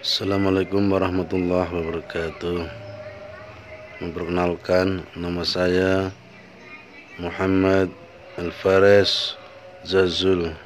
Assalamualaikum warahmatullahi wabarakatuh. Memperkenalkan nama saya Muhammad Al-Fares Zazul.